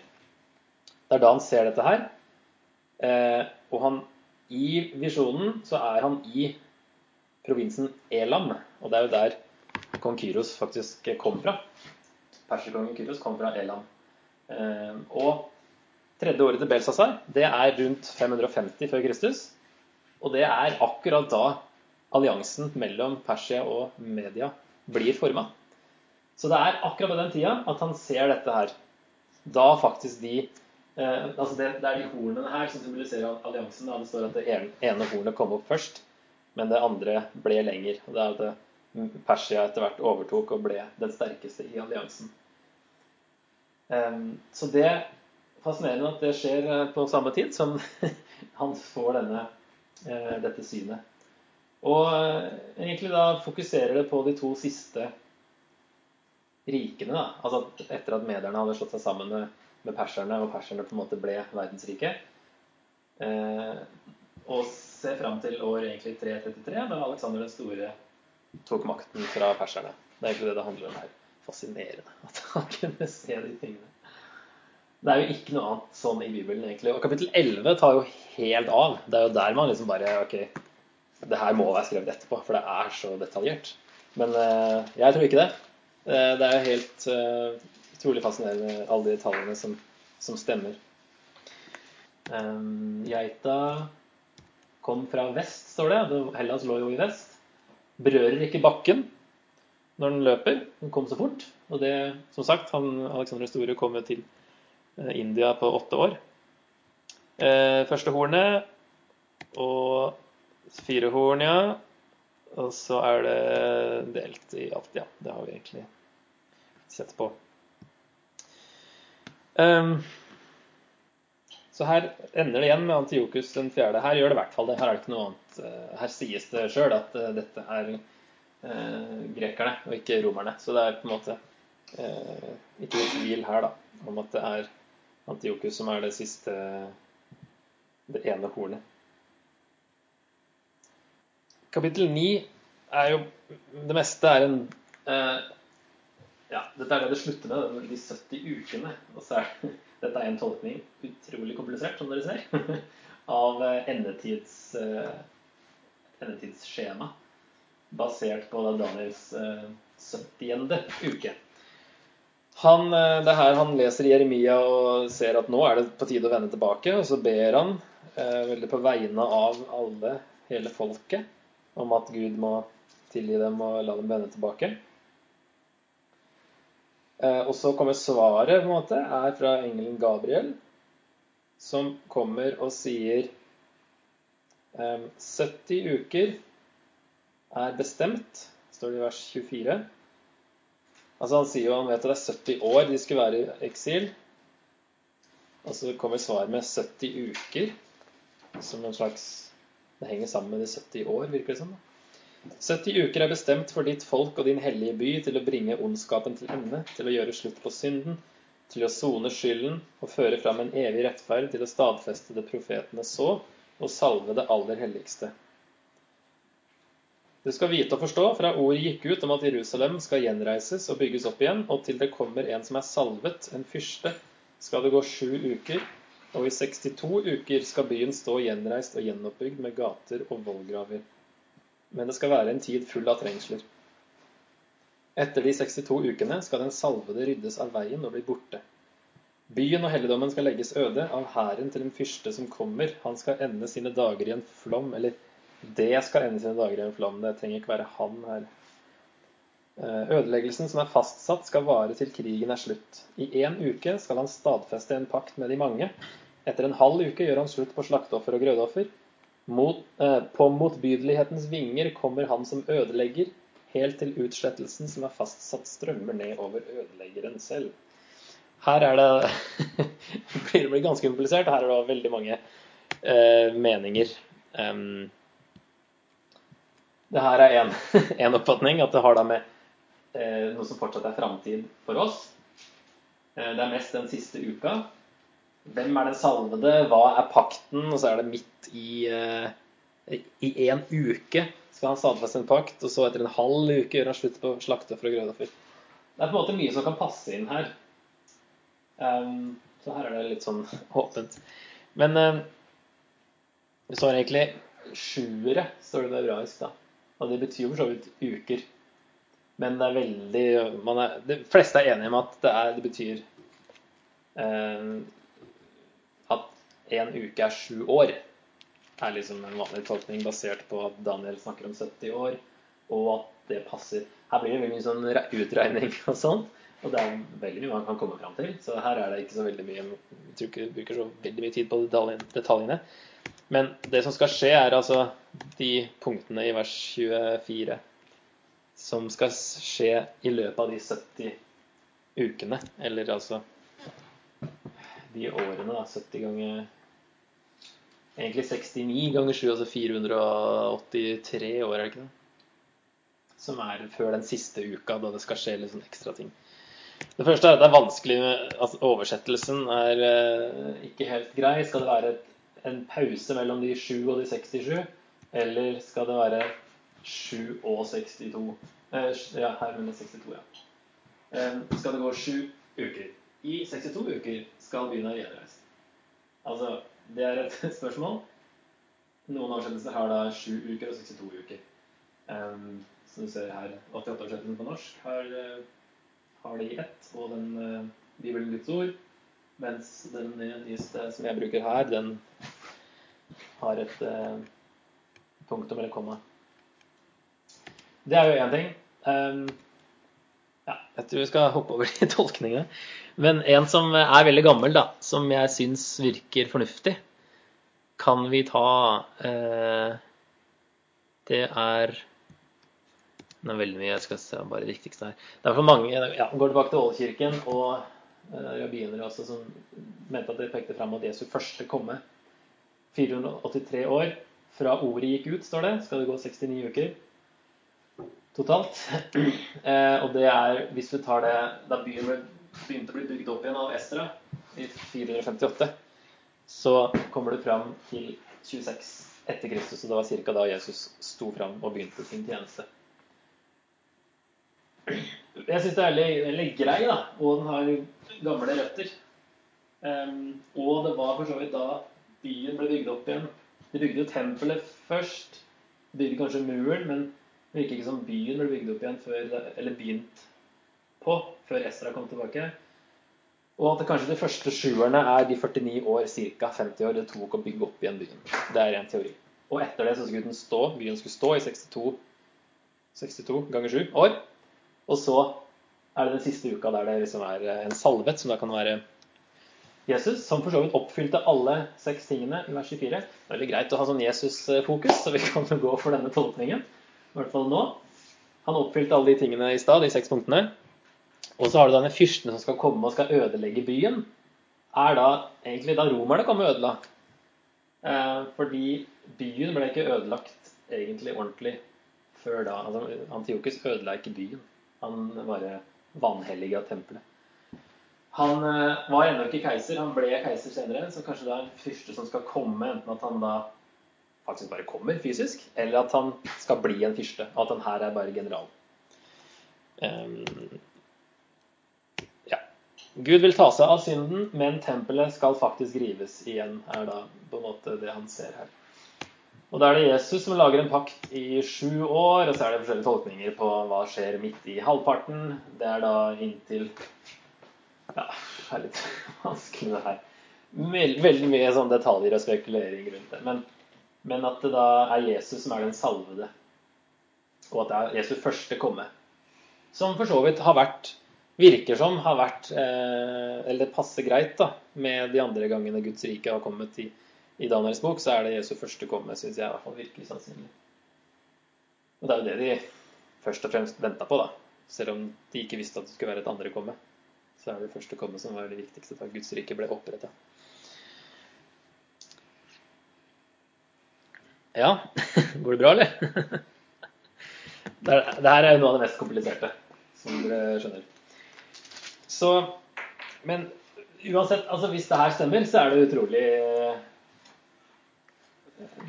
Det er da han ser dette her. Eh, og han, i visjonen så er han i provinsen Elam, og det er jo der kong Kyros faktisk kom fra. Perserkongen Kyros kom fra Elam. Og tredje året til Belsazar, det er rundt 550 før Kristus. Og det er akkurat da alliansen mellom Persia og Media blir forma. Så det er akkurat på den tida at han ser dette her. Da faktisk de eh, altså det, det, er de hornene her som symboliserer alliansen. Da. Det står at det ene hornet kom opp først, men det andre ble lenger. Og det er at Persia etter hvert overtok og ble den sterkeste i alliansen. Så det er fascinerende at det skjer eh, på samme tid som han får denne, eh, dette synet. Og eh, egentlig da fokuserer det på de to siste rikene. Da. Altså etter at mederne hadde slått seg sammen med, med perserne, og perserne på en måte ble verdensrike. og ser fram til år egentlig 333, da Alexander den store tok makten fra perserne. Det er egentlig det det handler om her. Fascinerende at han kunne se de tingene. Det er jo ikke noe annet sånn i Bibelen, egentlig. Og kapittel 11 tar jo helt av. Det er jo der man liksom bare Ok, det her må være skrevet etterpå, for det er så detaljert. Men uh, jeg tror ikke det. Uh, det er helt uh, utrolig fascinerende, alle de tallene som, som stemmer. Um, geita kom fra vest, står det. Hellas lå jo i vest berører ikke bakken når den løper. Den kom så fort. Og det, som sagt, han, Alexander Store kom jo til eh, India på åtte år. Eh, første hornet og fire horn, ja. Og så er det delt i alt, ja. Det har vi egentlig sett på. Um, så her ender det igjen med Antiokus den fjerde. Her gjør det i hvert fall det. Her er det ikke noe annet. Eh, her sies det sjøl at eh, dette er eh, grekerne og ikke romerne. Så det er på en måte eh, ikke noe tvil her da, om at det er Antiokus som er det siste Det ene hornet. Kapittel 9 er jo Det meste er en eh, Ja, dette er det det slutter med, de 70 ukene. Og så er dette er en tolkning, utrolig komplisert, som dere ser, av eh, endetids, eh, endetidsskjema. Basert på Daniels 70. Eh, uke. Han, det er her han leser Jeremia og ser at nå er det på tide å vende tilbake. Og så ber han veldig på vegne av alle, hele folket, om at Gud må tilgi dem og la dem vende tilbake. Eh, og så kommer svaret, på en måte, er fra engelen Gabriel, som kommer og sier 70 eh, uker er bestemt, står det i vers 24. Altså Han sier jo han vet at det er 70 år de skulle være i eksil. Og så kommer svaret med 70 uker, som en slags Det henger sammen med de 70 år, virker det som. Sånn, 70 uker er bestemt for ditt folk og din hellige by til å bringe ondskapen til ende, til å gjøre slutt på synden, til å sone skylden og føre fram en evig rettferd, til å stadfeste det profetene så, og salve det aller helligste. Du skal vite og forstå fra ordet gikk ut om at Jerusalem skal gjenreises og bygges opp igjen, og til det kommer en som er salvet, en fyrste, skal det gå sju uker, og i 62 uker skal byen stå gjenreist og gjenoppbygd med gater og vollgraver. Men det skal være en tid full av trengsler. Etter de 62 ukene skal den salvede ryddes av veien og bli borte. Byen og helligdommen skal legges øde av hæren til en fyrste som kommer. Han skal ende sine dager i en flom, eller det skal ende sine dager i en flom. Det trenger ikke være han her. Eh, ødeleggelsen som er fastsatt, skal vare til krigen er slutt. I én uke skal han stadfeste en pakt med de mange. Etter en halv uke gjør han slutt på slakteoffer og grødoffer. Mot, eh, på motbydelighetens vinger kommer han som ødelegger, helt til utslettelsen som er fastsatt, strømmer ned over ødeleggeren selv. Her er det Det blir ganske komplisert. Her er det veldig mange eh, meninger. Um, det her er én oppfatning, at det har da med eh, noe som fortsatt er framtid for oss. Eh, det er mest den siste uka. Hvem er den salvede? Hva er pakten? Og så er det midt i eh, i én uke skal han stadfeste en pakt, og så etter en halv uke gjør han slutt på slakter for å grøde for. Det er på en måte mye som kan passe inn her. Um, så her er det litt sånn åpent. Men um, det står egentlig sjuere, står det på hebraisk, da. Og det betyr jo for så vidt uker. Men det er veldig er, De fleste er enige om at det, er, det betyr eh, en uke er sju år. Er liksom en vanlig tolkning basert på at Daniel snakker om 70 år, og at det passer. Her blir det veldig mye sånn utregning og sånt. Og det er veldig mye man kan komme fram til. Så her er det ikke så veldig mye Jeg tror ikke du bruker så veldig mye tid på detaljene. Men det som skal skje, er altså de punktene i vers 24 som skal skje i løpet av de 70 ukene. Eller altså de årene, da. 70 ganger Egentlig 69 ganger 7, altså 483 år, er det ikke det? Som er før den siste uka, da det skal skje litt sånn ekstra ting. Det første er at det er vanskelig med altså Oversettelsen er eh, ikke helt grei. Skal det være et en pause mellom de 7 og de 67? Eller skal det være 7 og 62? Eh, ja, her under 62, ja. Eh, skal det gå 7 uker? I 62 uker skal byen være gjenreist. Altså, det er et spørsmål. Noen oversettelser har da 7 uker og 62 uker. Um, som du ser her, 88-oversettelsen på norsk har, uh, har det i ett, og den uh, Bibelen Guds ord. Mens den nyeste som jeg bruker her, den har et uh, punktum eller komma. Det er jo én ting. Um, jeg tror vi skal hoppe over de tolkningene. Men en som er veldig gammel, da, som jeg syns virker fornuftig, kan vi ta eh, Det er Det er veldig mye jeg skal se bare det viktigste her. Det er for mange ja, Går tilbake til Ålkirken og eh, rabbinere også som mente at det pekte fram mot Jesu første komme 483 år fra ordet gikk ut, står det. Skal det gå 69 uker totalt. Eh, og det er, hvis vi tar det da byen begynte å bli bygd opp igjen av Estra i 458, så kommer det fram til 26 etter Kristus. Og det var ca. da Jesus sto fram og begynte sin tjeneste. Jeg syns det er veldig, grei, da, og den har gamle røtter. Um, og det var for så vidt da byen ble bygd opp igjen. De bygde jo tempelet først. De bygde kanskje muren, men det virker ikke som byen ble bygd opp igjen før, eller begynt på før Ezra kom tilbake. Og at kanskje de første sjuerne er de 49 år, ca. 50 år det tok å bygge opp igjen byen. Det er en teori. Og etter det så skulle den stå, byen skulle stå i 62, 62 ganger 7 år. Og så er det den siste uka der det liksom er en salvet, som da kan være Jesus, som for så vidt oppfylte alle seks tingene i vers 24. Det er veldig greit å ha sånn Jesus-fokus, så vi kan gå for denne tolkningen. I hvert fall nå. Han oppfylte alle de tingene i stad, de seks punktene. Og så har du denne fyrsten som skal komme og skal ødelegge byen. Er da egentlig da romerne kom og ødela. Eh, fordi byen ble ikke ødelagt egentlig ordentlig før da. Altså, Antiokus ødela ikke byen. Han bare vanhelliga tempelet. Han eh, var ennå ikke keiser, han ble keiser senere, så kanskje det er en fyrste som skal komme, enten at han da faktisk bare kommer fysisk, eller at han skal bli en fyrste. At han her er bare general. Um, ja. Gud vil ta seg av synden, men tempelet skal faktisk rives igjen, er da på en måte det han ser her. Og da er det Jesus som lager en pakt i sju år, og så er det forskjellige tolkninger på hva skjer midt i halvparten. Det er da inntil Ja, det er litt vanskelig, det her. Veldig mye sånn detaljer og spekulering rundt det. Men men at det da er Jesus som er den salvede, og at det er Jesu første komme. Som for så vidt har vært virker som har vært eh, Eller det passer greit da, med de andre gangene Guds rike har kommet i, i Daniels bok, så er det Jesu første komme, syns jeg i hvert fall virkelig sannsynlig. Og det er jo det de først og fremst venta på, da. Selv om de ikke visste at det skulle være et andre komme. Så er det første komme som var det viktigste da Guds rike ble oppretta. Ja. Går det bra, eller? Det her er jo noe av det mest kompliserte, som dere skjønner. Så Men uansett, altså hvis det her stemmer, så er det utrolig eh,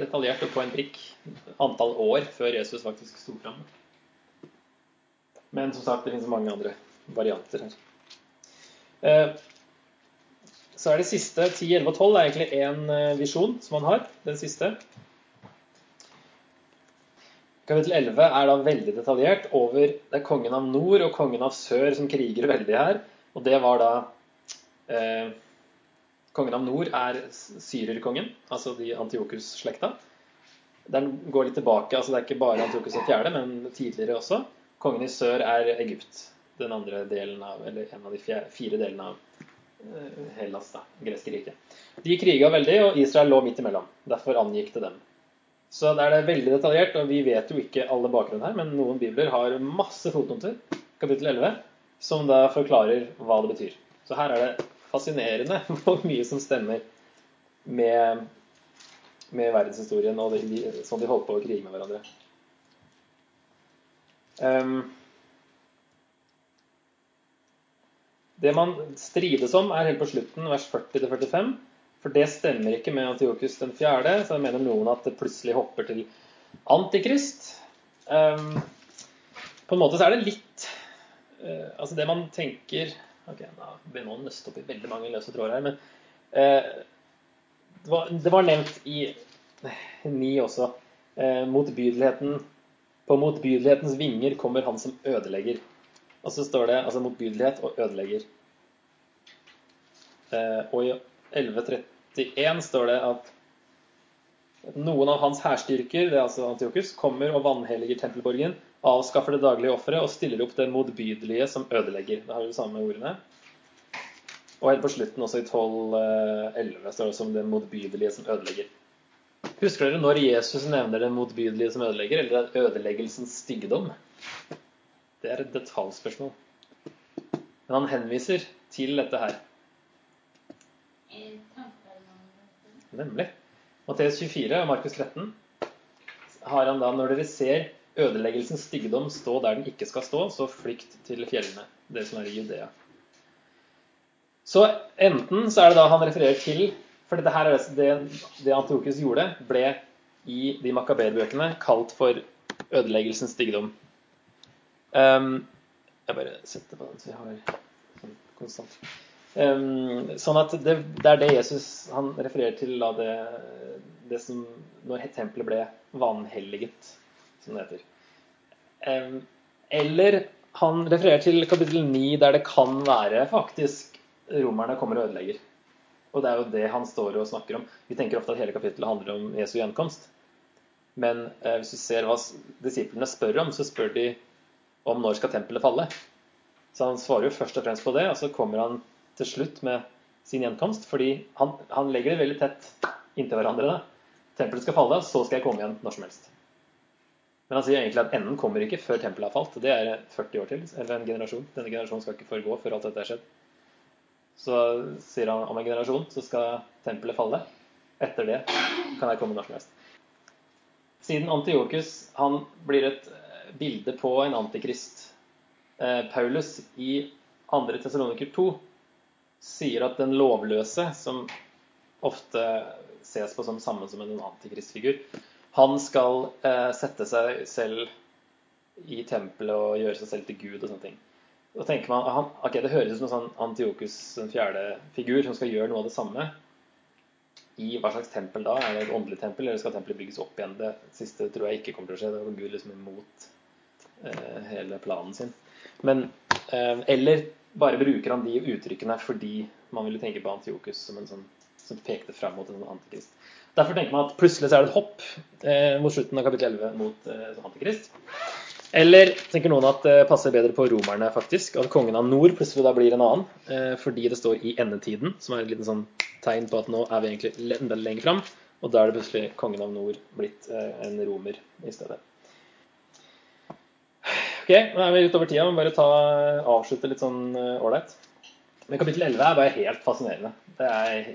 detaljert og på en prikk antall år før Jesus faktisk sto fram. Men som sagt, det finnes mange andre varianter her. Eh, så er det siste, 10, 11 og 12, er egentlig én eh, visjon som han har. Den siste. Kapittel 11 er da veldig detaljert over det er kongen av nord og kongen av sør som kriger veldig her. Og det var da eh, Kongen av nord er syrerkongen, altså de Antiokus-slekta. Den går litt tilbake, altså det er ikke bare Antiokus den fjerde, men tidligere også. Kongen i sør er Egypt. Den andre delen av, eller en av de fire delene av eh, Hellas, da, greske riket. De kriga veldig, og Israel lå midt imellom. Derfor angikk det dem. Så der er det veldig detaljert, og vi vet jo ikke alle bakgrunner her, men noen bibler har masse fotnoter, kapittel 11, som da forklarer hva det betyr. Så her er det fascinerende hvor mye som stemmer med, med verdenshistorien og sånn de holdt på å krige med hverandre. Um, det man strides om, er helt på slutten, vers 40-45. For det stemmer ikke med Antiokus den fjerde, så mener noen at det plutselig hopper til Antikrist. Um, på en måte så er det litt uh, Altså det man tenker Ok, da man å nøste opp i veldig mange løse tråder her, men uh, det, var, det, var, nevnt i ni også. Uh, motbydeligheten På motbydelighetens vinger kommer han som ødelegger. Og så står det altså motbydelighet og ødelegger. og i 11.30 81 står det at noen av hans hærstyrker, det er altså Antiokus, kommer og vanhelliger tempelborgen, avskaffer det daglige offeret og stiller opp det motbydelige som ødelegger. Det har vi de samme ordene. Og helt på slutten, også i 12.11, står det også om det motbydelige som ødelegger. Husker dere når Jesus nevner det motbydelige som ødelegger, eller ødeleggelsens styggedom? Det er et detaljspørsmål. Men han henviser til dette her. Nemlig. Matteus 24 og Markus 13 har han da, når dere ser ødeleggelsens styggedom stå der den ikke skal stå, så flykt til fjellene, det som er i Judea. Så enten så er det da han refererer til For dette her er det, det Antiokus gjorde, ble i de Makaber-bøkene kalt for ødeleggelsens styggedom. Um, jeg bare setter på den så vi har sånn konstant. Um, sånn at det, det, er det Jesus han refererer til da det, det som Når tempelet ble vanhelliget, som det heter. Um, eller han refererer til kapittel 9, der det kan være faktisk romerne kommer og ødelegger. Og det er jo det han står og snakker om. Vi tenker ofte at hele kapittelet handler om Jesu gjenkomst. Men eh, hvis du ser hva disiplene spør om, så spør de om når skal tempelet falle. Så han svarer jo først og fremst på det, og så kommer han til slutt med sin gjenkomst. Fordi han, han legger det veldig tett inntil hverandre. Tempelet skal falle, så skal jeg komme igjen når som helst. Men han sier egentlig at enden kommer ikke før tempelet har falt. Det er 40 år til, eller en generasjon. Denne generasjonen skal ikke forgå før alt dette er skjedd. Så sier han om en generasjon så skal tempelet falle. Etter det kan jeg komme når som helst. Siden Antiokus han blir et bilde på en antikrist. Eh, Paulus i 2. Tessaloniker 2 sier at den lovløse, som ofte ses på som samme som en antikristfigur. Han skal eh, sette seg selv i tempelet og gjøre seg selv til Gud og sånne ting. Da tenker man, han, ok, Det høres ut som en sånn Antiokus den fjerde-figur som skal gjøre noe av det samme. I hva slags tempel da? Er det et åndelig tempel, eller skal tempelet bygges opp igjen? Det siste tror jeg ikke kommer til å skje. Da går Gud liksom imot eh, hele planen sin. Men, eh, eller bare bruker han de uttrykkene fordi man ville tenke på Antiokus som en sånn som pekte fram mot en antikrist. Derfor tenker man at plutselig så er det et hopp eh, mot slutten av kapittel 11 mot eh, antikrist. Eller tenker noen at det passer bedre på romerne, faktisk. At kongen av nord plutselig da blir en annen. Eh, fordi det står i endetiden, som er et liten sånn tegn på at nå er vi egentlig enda lenger fram. Og da er det plutselig kongen av nord blitt eh, en romer i stedet. Ok, nå er vi utover tida. Men bare ta, avslutte litt sånn ålreit. Men kapittel 11 er bare helt fascinerende. Det er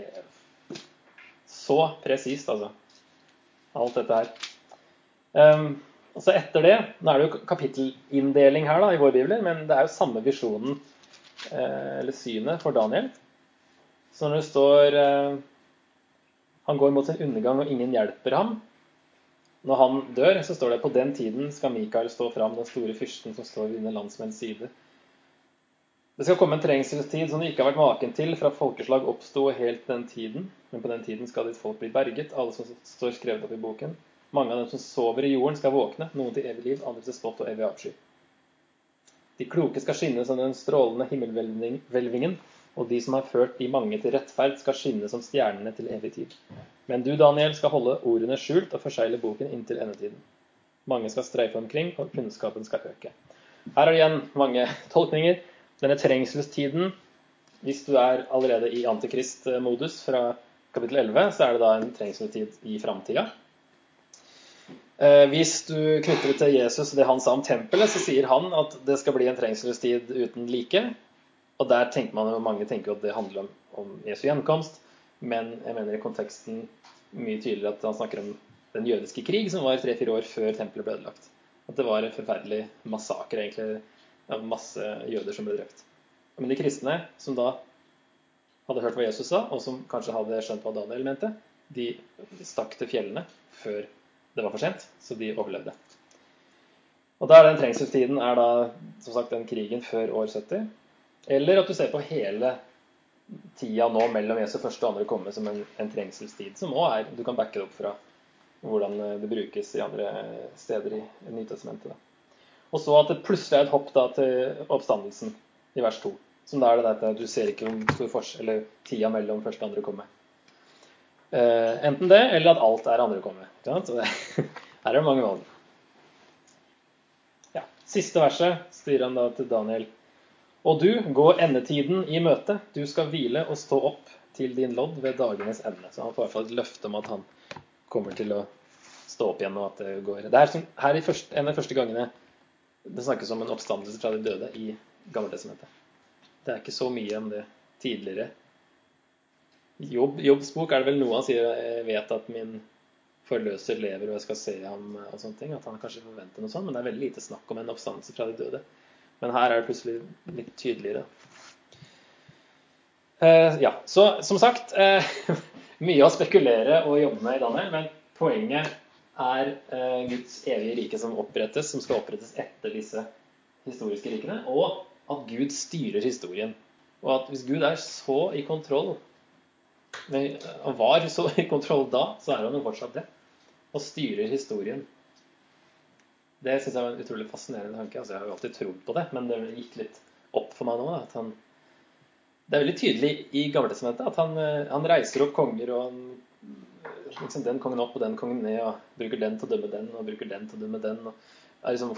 så presist, altså. Alt dette her. Um, og så etter det Nå er det jo kapittelinndeling her da, i vår bibler, men det er jo samme visjonen, eh, eller synet, for Daniel. Så når det står eh, Han går mot sin undergang, og ingen hjelper ham. Når han dør, så står det på den tiden skal Mikael stå fram, den store fyrsten som står ved dine landsmenns side. Det skal komme en trengselstid som du ikke har vært maken til fra folkeslag oppsto helt den tiden. Men på den tiden skal ditt folk bli berget, alle som står skrevet opp i boken. Mange av dem som sover i jorden, skal våkne, noen til evig liv, andre til spott og evig avsky. De kloke skal skinne som den strålende himmelhvelvingen, og de som har ført de mange til rettferd, skal skinne som stjernene til evig tid. Men du, Daniel, skal holde ordene skjult og forsegle boken inntil endetiden. Mange skal streife omkring, og kunnskapen skal øke. Her er det igjen mange tolkninger. Denne trengselstiden, hvis du er allerede i antikristmodus fra kapittel 11, så er det da en trengselstid i framtida. Eh, hvis du knytter det til Jesus og det han sa om tempelet, så sier han at det skal bli en trengselstid uten like. Og der tenker man jo, mange tenker at det handler om, om Jesu gjenkomst. Men jeg mener i konteksten mye tydeligere at han snakker om den jødiske krig, som var tre-fire år før tempelet ble ødelagt. At det var en forferdelig massakre egentlig, av masse jøder som ble drept. Men de kristne, som da hadde hørt hva Jesus sa, og som kanskje hadde skjønt hva Daniel mente, de stakk til fjellene før det var for sent, så de overlevde. Og da er den trengselstiden er da som sagt den krigen før år 70. Eller at du ser på hele tida nå mellom Jesu første og andre komme som en, en trengselstid, som òg er Du kan backe det opp fra hvordan det brukes i andre steder i Nytestamentet. Og så at det plutselig er et hopp da til oppstandelsen i vers 2. Som da er det at du ser ikke hvor stor forskjell eller tida mellom første og andre komme. Uh, enten det, eller at alt er andre komme. her er det mange valg. Ja, Siste verset styrer han da til Daniel. Og du, gå endetiden i møte. Du skal hvile og stå opp til din lodd ved dagenes ende. Så han får i hvert fall et løfte om at han kommer til å stå opp igjen. og at Det går. Det er her i første, en av de første gangene det snakkes om en oppstandelse fra de døde i Gammeltestamentet. Det er ikke så mye om det tidligere Jobb, Jobbs bok er det vel noe han sier jeg vet at min forløser lever og jeg skal se ham og sånne ting. At han kanskje forventer noe sånt, men det er veldig lite snakk om en oppstandelse fra de døde. Men her er det plutselig litt tydeligere. Uh, ja, så som sagt uh, Mye å spekulere og jobbe med i Daniel, men poenget er uh, Guds evige rike som opprettes, som skal opprettes etter disse historiske rikene, og at Gud styrer historien. Og at hvis Gud er så i kontroll men han var så i kontroll da, så er han jo fortsatt det. Og styrer historien. Det syns jeg var en utrolig fascinerende tanke. Altså, jeg har jo alltid trodd på det, men det gikk litt opp for meg nå. at han det er veldig tydelig i Gammeltestamentet at han, eh, han, reiser opp konger og han, liksom den kongen opp og den kongen ned og bruker den til å dømme den og bruker den til å dømme den. og liksom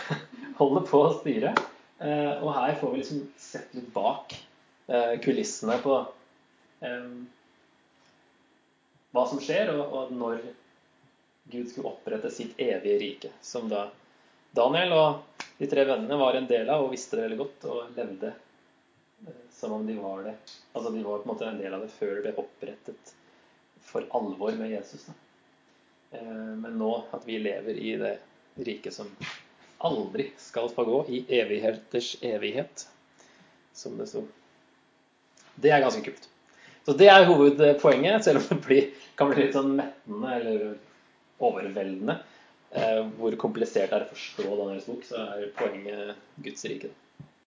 Holder på å styre. Eh, og her får vi liksom sett litt bak eh, kulissene på hva som skjer, og, og, når Gud skulle opprette sitt evige rike. Som da Daniel og de tre vennene var en del av og visste det veldig godt og levde eh, som om de var det. Altså de var på en måte en del av det før det ble opprettet for alvor med Jesus. Da. Eh, men nå at vi lever i det riket som aldri skal få gå, i evigheters evighet, som det sto. Det er ganske kult. Så det er hovedpoenget, selv om det kan bli litt sånn mettende eller overveldende. Eh, hvor komplisert det er å forstå Daniels bok, så er poenget Guds rike.